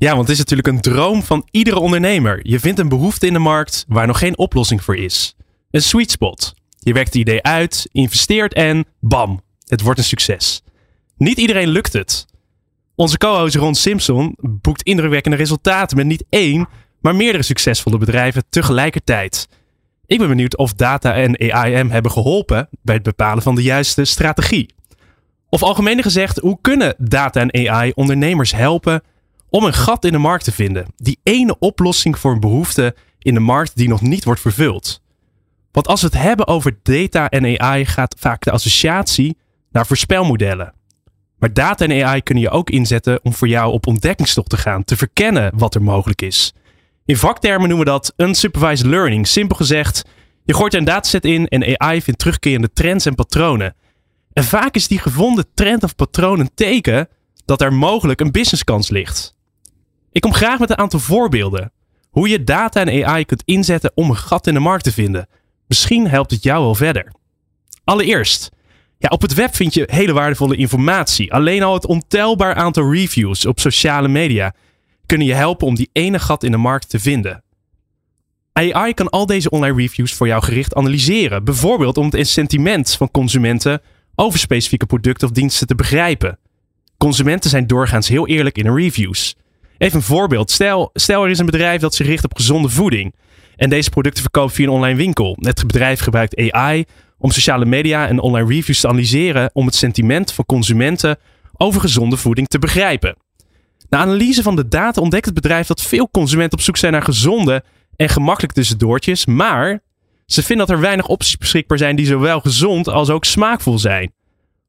Ja, want het is natuurlijk een droom van iedere ondernemer. Je vindt een behoefte in de markt waar nog geen oplossing voor is. Een sweet spot. Je werkt het idee uit, investeert en bam, het wordt een succes. Niet iedereen lukt het. Onze co-host Ron Simpson boekt indrukwekkende resultaten met niet één, maar meerdere succesvolle bedrijven tegelijkertijd. Ik ben benieuwd of data en AI hebben geholpen bij het bepalen van de juiste strategie. Of algemeen gezegd, hoe kunnen data en AI ondernemers helpen om een gat in de markt te vinden? Die ene oplossing voor een behoefte in de markt die nog niet wordt vervuld. Want als we het hebben over data en AI, gaat vaak de associatie naar voorspelmodellen. Maar data en AI kunnen je ook inzetten om voor jou op ontdekkingstocht te gaan, te verkennen wat er mogelijk is. In vaktermen noemen we dat unsupervised learning. Simpel gezegd, je gooit een dataset in en AI vindt terugkerende trends en patronen. En vaak is die gevonden trend of patroon een teken dat er mogelijk een businesskans ligt. Ik kom graag met een aantal voorbeelden. Hoe je data en AI kunt inzetten om een gat in de markt te vinden. Misschien helpt het jou wel verder. Allereerst, ja, op het web vind je hele waardevolle informatie. Alleen al het ontelbaar aantal reviews op sociale media kunnen je helpen om die ene gat in de markt te vinden. AI kan al deze online reviews voor jou gericht analyseren. Bijvoorbeeld om het sentiment van consumenten over specifieke producten of diensten te begrijpen. Consumenten zijn doorgaans heel eerlijk in hun reviews. Even een voorbeeld. Stel, stel er is een bedrijf dat zich richt op gezonde voeding. En deze producten verkoopt via een online winkel. Het bedrijf gebruikt AI om sociale media en online reviews te analyseren om het sentiment van consumenten over gezonde voeding te begrijpen. Na analyse van de data ontdekt het bedrijf dat veel consumenten op zoek zijn naar gezonde en gemakkelijk tussendoortjes, maar ze vinden dat er weinig opties beschikbaar zijn die zowel gezond als ook smaakvol zijn.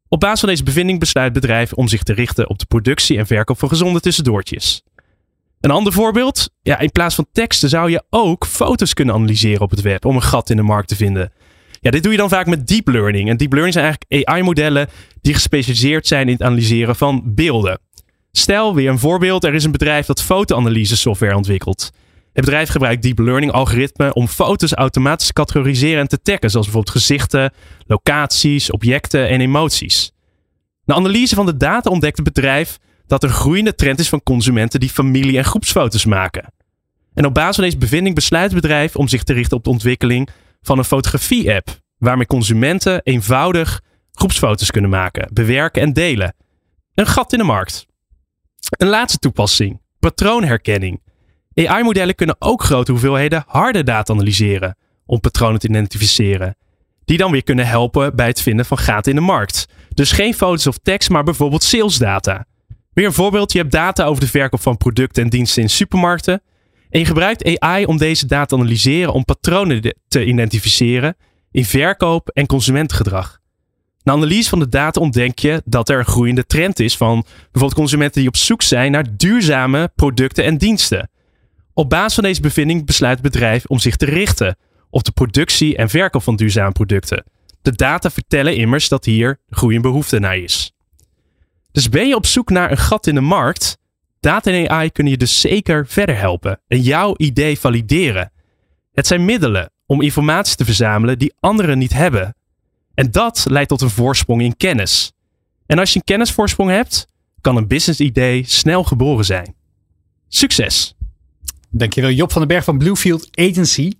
Op basis van deze bevinding besluit het bedrijf om zich te richten op de productie en verkoop van gezonde tussendoortjes. Een ander voorbeeld, ja, in plaats van teksten zou je ook foto's kunnen analyseren op het web om een gat in de markt te vinden. Ja, dit doe je dan vaak met deep learning. En deep learning zijn eigenlijk AI-modellen die gespecialiseerd zijn in het analyseren van beelden. Stel weer een voorbeeld: er is een bedrijf dat fotoanalyse software ontwikkelt. Het bedrijf gebruikt deep learning algoritmen om foto's automatisch te categoriseren en te taggen, zoals bijvoorbeeld gezichten, locaties, objecten en emoties. Na analyse van de data ontdekt het bedrijf dat er groeiende trend is van consumenten die familie- en groepsfoto's maken. En op basis van deze bevinding besluit het bedrijf om zich te richten op de ontwikkeling van een fotografie-app, waarmee consumenten eenvoudig groepsfoto's kunnen maken, bewerken en delen. Een gat in de markt. Een laatste toepassing: patroonherkenning. AI-modellen kunnen ook grote hoeveelheden harde data analyseren om patronen te identificeren, die dan weer kunnen helpen bij het vinden van gaten in de markt. Dus geen foto's of tekst, maar bijvoorbeeld salesdata. Weer een voorbeeld: je hebt data over de verkoop van producten en diensten in supermarkten. En je gebruikt AI om deze data te analyseren om patronen te identificeren in verkoop en consumentengedrag. Na analyse van de data ontdek je dat er een groeiende trend is van bijvoorbeeld consumenten die op zoek zijn naar duurzame producten en diensten. Op basis van deze bevinding besluit het bedrijf om zich te richten op de productie en verkoop van duurzame producten. De data vertellen immers dat hier groeiende behoefte naar is. Dus ben je op zoek naar een gat in de markt? Data en AI kunnen je dus zeker verder helpen en jouw idee valideren. Het zijn middelen om informatie te verzamelen die anderen niet hebben. En dat leidt tot een voorsprong in kennis. En als je een kennisvoorsprong hebt, kan een business idee snel geboren zijn. Succes! Dankjewel Job van den Berg van Bluefield Agency.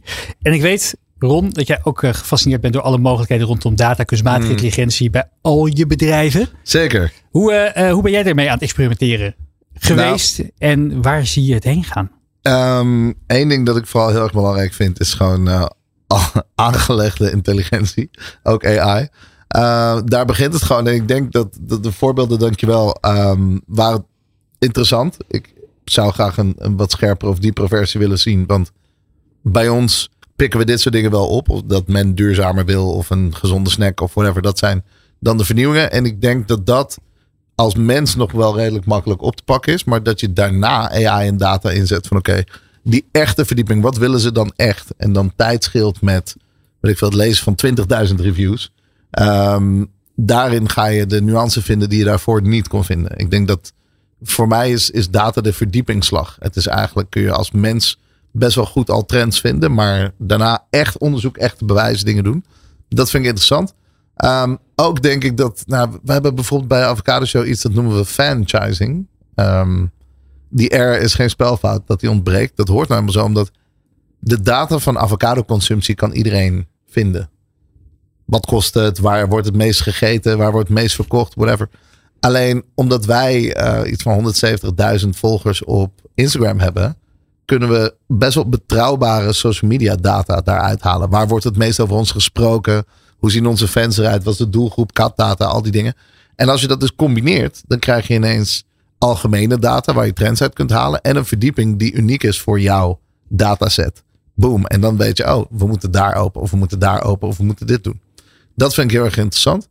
En ik weet, Ron, dat jij ook uh, gefascineerd bent door alle mogelijkheden rondom data, kunstmatige mm. intelligentie bij al je bedrijven. Zeker. Hoe, uh, uh, hoe ben jij ermee aan het experimenteren geweest nou, en waar zie je het heen gaan? Um, Eén ding dat ik vooral heel erg belangrijk vind is gewoon aangelegde intelligentie, ook AI. daar begint het gewoon. En ik denk dat, dat de voorbeelden, dankjewel, um, waren interessant. Ik zou graag een, een wat scherper of diepere versie willen zien. Want bij ons pikken we dit soort dingen wel op. Of dat men duurzamer wil of een gezonde snack of whatever. Dat zijn dan de vernieuwingen. En ik denk dat dat als mens nog wel redelijk makkelijk op te pakken is. Maar dat je daarna AI en data inzet van oké, die echte verdieping, wat willen ze dan echt? En dan tijd scheelt met, weet ik veel, het lezen van 20.000 reviews. Ehm, daarin ga je de nuance vinden die je daarvoor niet kon vinden. Ik denk dat voor mij is, is data de verdiepingsslag. Het is eigenlijk, kun je als mens best wel goed al trends vinden, maar daarna echt onderzoek, echt bewijzen, dingen doen. Dat vind ik interessant. Ehm, ook denk ik dat, nou, we hebben bijvoorbeeld bij Avocado Show iets dat noemen we franchising. Um, die R is geen spelfout, dat die ontbreekt. Dat hoort namelijk zo, omdat de data van avocado consumptie kan iedereen vinden. Wat kost het? Waar wordt het meest gegeten? Waar wordt het meest verkocht? Whatever. Alleen omdat wij uh, iets van 170.000 volgers op Instagram hebben, kunnen we best wel betrouwbare social media data daaruit halen. Waar wordt het meest over ons gesproken? Hoe zien onze fans eruit? Wat is de doelgroep? Katdata, al die dingen. En als je dat dus combineert, dan krijg je ineens algemene data waar je trends uit kunt halen. En een verdieping die uniek is voor jouw dataset. Boom. En dan weet je, oh, we moeten daar open. Of we moeten daar open. Of we moeten dit doen. Dat vind ik heel erg interessant.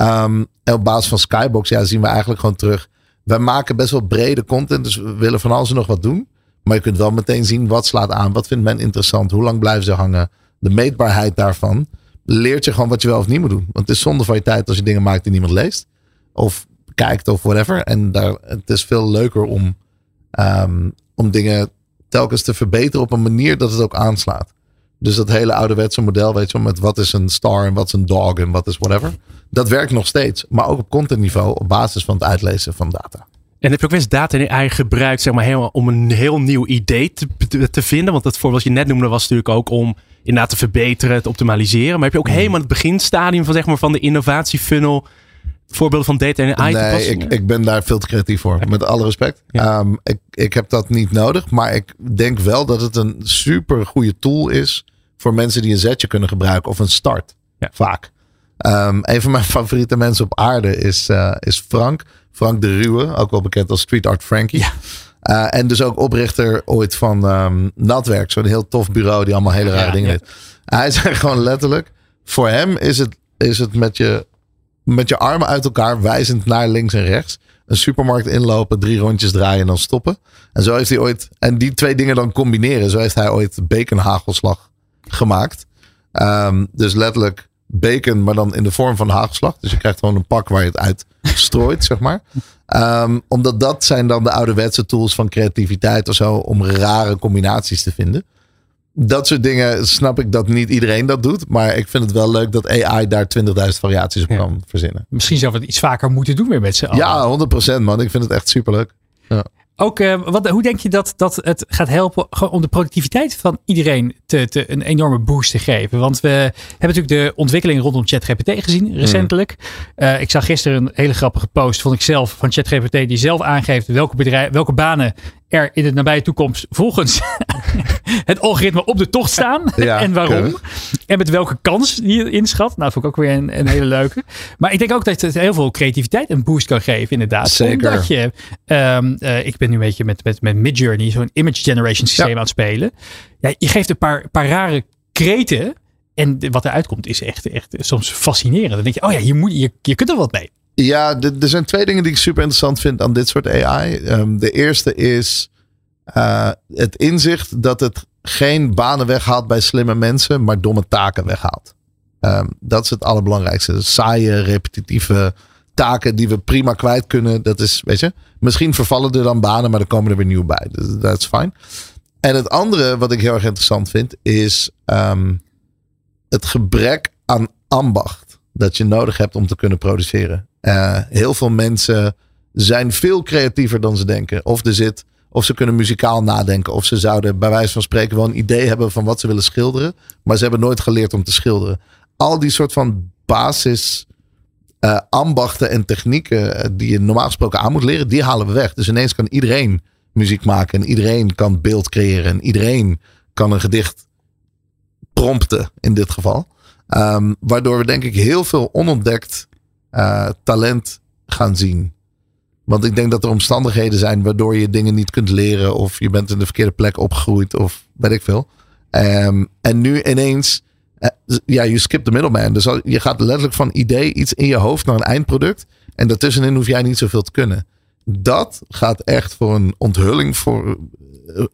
Um, en op basis van Skybox ja, zien we eigenlijk gewoon terug. Wij maken best wel brede content. Dus we willen van alles en nog wat doen. Maar je kunt wel meteen zien wat slaat aan. Wat vindt men interessant? Hoe lang blijven ze hangen? De meetbaarheid daarvan. Leert je gewoon wat je wel of niet moet doen. Want het is zonde van je tijd als je dingen maakt die niemand leest. Of kijkt of whatever. En daar, het is veel leuker om, um, om dingen telkens te verbeteren op een manier dat het ook aanslaat. Dus dat hele ouderwetse model, weet je wel, met wat is een star en wat is een dog en wat is whatever. Dat werkt nog steeds, maar ook op contentniveau op basis van het uitlezen van data. En heb je ook wel eens data in AI gebruikt zeg maar, helemaal om een heel nieuw idee te, te, vinden? Want dat voorbeeld wat je net noemde was natuurlijk ook om inderdaad te verbeteren, te optimaliseren. Maar heb je ook hmm. helemaal het beginstadium van, zeg maar, van de innovatiefunnel voorbeelden van data en AI nee, ik, ik ben daar veel te creatief voor. Met alle respect. Um, ik, ik heb dat niet nodig. Maar ik denk wel dat het een super goede tool is. Voor mensen die een zetje kunnen gebruiken. Of een start. Ja. Vaak. Um, een van mijn favoriete mensen op aarde is, uh, is Frank. Frank de Ruwe. Ook wel bekend als Street Art Frankie. Ja. Uh, en dus ook oprichter ooit van um, Natwerk. Zo'n heel tof bureau die allemaal hele rare ja, dingen doet. Hij zegt gewoon letterlijk. Voor hem is het, is het met je met je armen uit elkaar, wijzend naar links en rechts. Een supermarkt inlopen, drie rondjes draaien en dan stoppen. En zo heeft hij ooit, en die twee dingen dan combineren. Zo heeft hij ooit baconhagelslag gemaakt. Um, dus letterlijk bacon, maar dan in de vorm van hagelslag. Dus je krijgt gewoon een pak waar je het uit strooit, zeg maar. Um, omdat dat zijn dan de ouderwetse tools van creativiteit of zo. Om rare combinaties te vinden dat soort dingen snap ik dat niet iedereen dat doet. Maar ik vind het wel leuk dat AI daar 20.000 variaties op kan verzinnen. Misschien zou we het iets vaker moeten doen weer met z'n allen. Ja, 100% man. Ik vind het echt superleuk. Ja. Ook, uh, wat, hoe denk je dat, dat het gaat helpen om de productiviteit van iedereen te, te, een enorme boost te geven? Want we hebben natuurlijk de ontwikkeling rondom ChatGPT gezien recentelijk. Mm. Uh, ik zag gisteren een hele grappige post, vond ik zelf, van ChatGPT die zelf aangeeft welke, bedrijf, welke banen er in de nabije toekomst volgens het algoritme op de tocht staan. en waarom. En met welke kans die je inschat. Nou, vond ik ook weer een, een, hele leuke. Maar ik denk ook dat het heel veel creativiteit een boost kan geven, inderdaad. Zeker. Omdat je, um, uh, ik ben nu een beetje met, met, met Midjourney, zo'n image generation systeem aan het spelen. Ja, je geeft een paar, paar rare kreten. En wat eruit komt is echt, echt soms fascinerend. Dan denk je, oh ja, je, moet, je, je kunt er wat mee. Ja, er zijn twee dingen die ik super interessant vind aan dit soort AI. Ehm, de eerste is uh, het inzicht dat het geen banen weghaalt bij slimme mensen, maar domme taken weghaalt. Um, dat is het allerbelangrijkste. Saaie, repetitieve taken die we prima kwijt kunnen. Dat is, weet je, misschien vervallen er dan banen, maar er komen er weer nieuw bij. Dus dat is fijn. En het andere wat ik heel erg interessant vind, is um, het gebrek aan ambacht dat je nodig hebt om te kunnen produceren. Uh, heel veel mensen zijn veel creatiever dan ze denken. Of er zit, of ze kunnen muzikaal nadenken. Of ze zouden bij wijze van spreken wel een idee hebben van wat ze willen schilderen. Maar ze hebben nooit geleerd om te schilderen. Al die soort van basis uh, ambachten en technieken eh, die je normaal gesproken aan moet leren, die halen we weg. Dus ineens kan iedereen muziek maken en iedereen kan beeld creëren en iedereen kan een gedicht prompten in dit geval. Um, waardoor we denk ik heel veel onontdekt uh, talent gaan zien. Want ik denk dat er omstandigheden zijn waardoor je dingen niet kunt leren. Of je bent in de verkeerde plek opgegroeid. Of weet ik veel. Um, en nu ineens. Uh, ja, je skipt de middleman. Dus je gaat letterlijk van idee iets in je hoofd naar een eindproduct. En daartussenin hoef jij niet zoveel te kunnen. Dat gaat echt voor een onthulling voor. eh,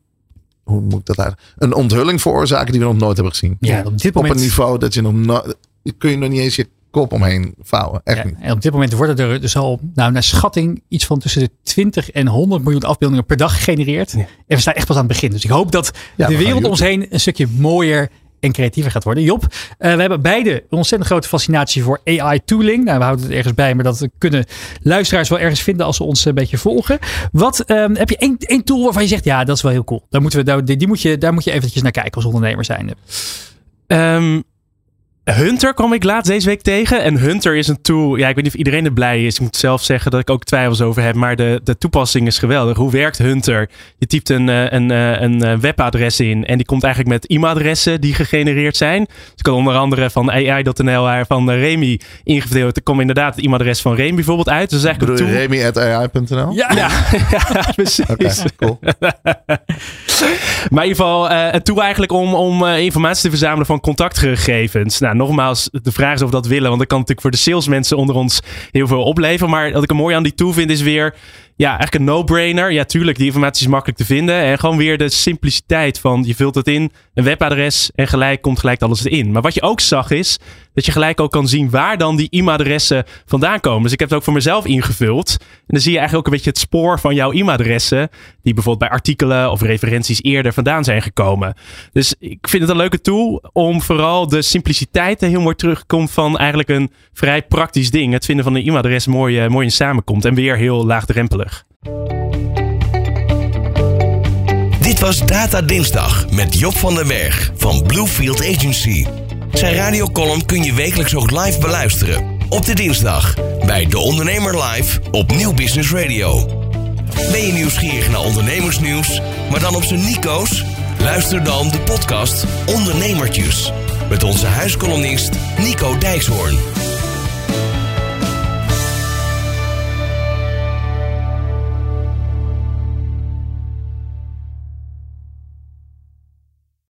hoe moet ik dat eigenlijk? Een onthulling veroorzaken die we nog nooit hebben gezien. Ja, op dit Op moment, een niveau dat je nog nooit. kun je nog niet eens je kop omheen vouwen. Echt ja, niet. en op dit moment worden er dus al, nou, naar schatting, iets van tussen de 20 en 100 miljoen afbeeldingen per dag gegenereerd. Ja. En we staan echt pas aan het begin. Dus ik hoop dat Ja, de wereld om ons heen een stukje mooier en creatiever gaat worden. Job, eh, we hebben beide een ontzettend grote fascinatie voor AI-tooling. Nou, we houden het ergens bij, maar dat kunnen luisteraars wel ergens vinden als ze ons een beetje volgen. Wat ehm, heb je één, één tool waarvan je zegt, ja, dat is wel heel cool. Daar, moeten we, daar, die, die moet je, daar moet je eventjes naar kijken als ondernemer zijn. Ehm, Hunter kwam ik laatst deze week tegen. En Hunter is een tool. Ja, ik weet niet of iedereen er blij is. Ik moet zelf zeggen dat ik ook twijfels over heb. Maar de, de toepassing is geweldig. Hoe werkt Hunter? Je typt een, eh, een, eh, een eh, webadres in. En die komt eigenlijk met e-mailadressen die gegenereerd zijn. Dus ik kan onder andere van AI.nl van Remy ingedeeld. Er komt inderdaad het e-mailadres van Remy bijvoorbeeld uit. Dus is Bedoel eigenlijk je remy.ai.nl? Ja, Ja, ja, precies. Oké, cool. Maar in ieder geval een tool eigenlijk om, om informatie te verzamelen van contactgegevens. Nou, nogmaals, de vraag is of we dat willen. Want dat kan natuurlijk voor de salesmensen onder ons heel veel opleveren. Maar wat ik er mooi aan die tool vind is weer... Ja, eigenlijk een no-brainer. Ja, tuurlijk, die informatie is makkelijk te vinden. En gewoon weer de simpliciteit van je vult het in, een webadres en gelijk komt gelijk alles erin. Maar wat je ook zag is dat je gelijk ook kan zien waar dan die e-mailadressen vandaan komen. Dus ik heb het ook voor mezelf ingevuld. En dan zie je eigenlijk ook een beetje het spoor van jouw e-mailadressen. Die bijvoorbeeld bij artikelen of referenties eerder vandaan zijn gekomen. Dus ik vind het een leuke tool om vooral de simpliciteit er heel mooi terugkomt van eigenlijk een vrij praktisch ding. Het vinden van een e-mailadres mooi, eh, mooi in samenkomt. En weer heel laagdrempelig. Dit was Data Dinsdag met Job van den Berg van Bluefield Agency. Zijn radiocolumn kun je wekelijks ook live beluisteren. Op de dinsdag bij De Ondernemer Live op Nieuw Business Radio. Ben je nieuwsgierig naar ondernemersnieuws, maar dan op zijn Nico's? Luister dan de podcast Ondernemertjes. Met onze huiskolonist Nico Dijkshoorn.